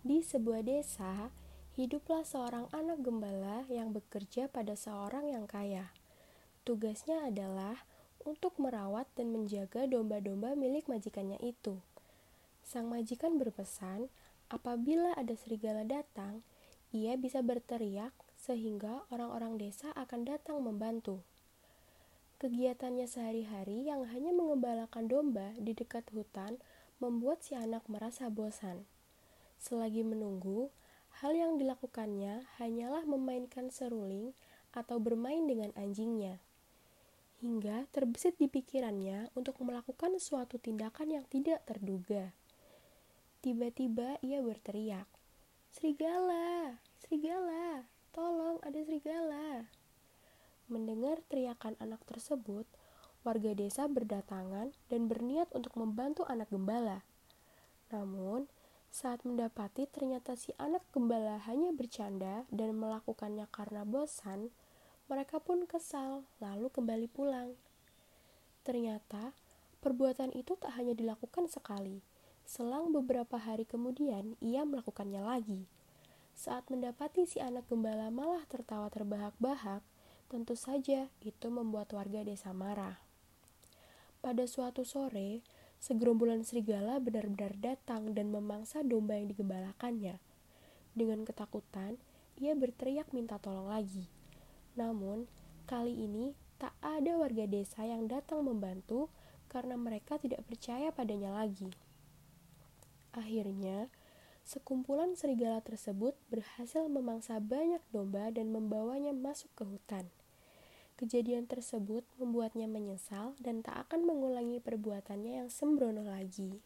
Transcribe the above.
Di sebuah desa, hiduplah seorang anak gembala yang bekerja pada seorang yang kaya. Tugasnya adalah untuk merawat dan menjaga domba-domba milik majikannya itu. Sang majikan berpesan, apabila ada serigala datang, ia bisa berteriak sehingga orang-orang desa akan datang membantu. Kegiatannya sehari-hari yang hanya mengembalakan domba di dekat hutan membuat si anak merasa bosan. Selagi menunggu, hal yang dilakukannya hanyalah memainkan seruling atau bermain dengan anjingnya. Hingga terbesit di pikirannya untuk melakukan suatu tindakan yang tidak terduga. Tiba-tiba ia berteriak, "Serigala! Serigala! Tolong, ada serigala!" Mendengar teriakan anak tersebut, warga desa berdatangan dan berniat untuk membantu anak gembala. Namun, saat mendapati ternyata si anak gembala hanya bercanda dan melakukannya karena bosan, mereka pun kesal lalu kembali pulang. Ternyata perbuatan itu tak hanya dilakukan sekali. Selang beberapa hari kemudian, ia melakukannya lagi. Saat mendapati si anak gembala malah tertawa terbahak-bahak, tentu saja itu membuat warga desa marah. Pada suatu sore, segerombolan serigala benar-benar datang dan memangsa domba yang digembalakannya. Dengan ketakutan, ia berteriak minta tolong lagi. Namun, kali ini tak ada warga desa yang datang membantu karena mereka tidak percaya padanya lagi. Akhirnya, sekumpulan serigala tersebut berhasil memangsa banyak domba dan membawanya masuk ke hutan. Kejadian tersebut membuatnya menyesal dan tak akan mengulangi perbuatannya yang sembrono lagi.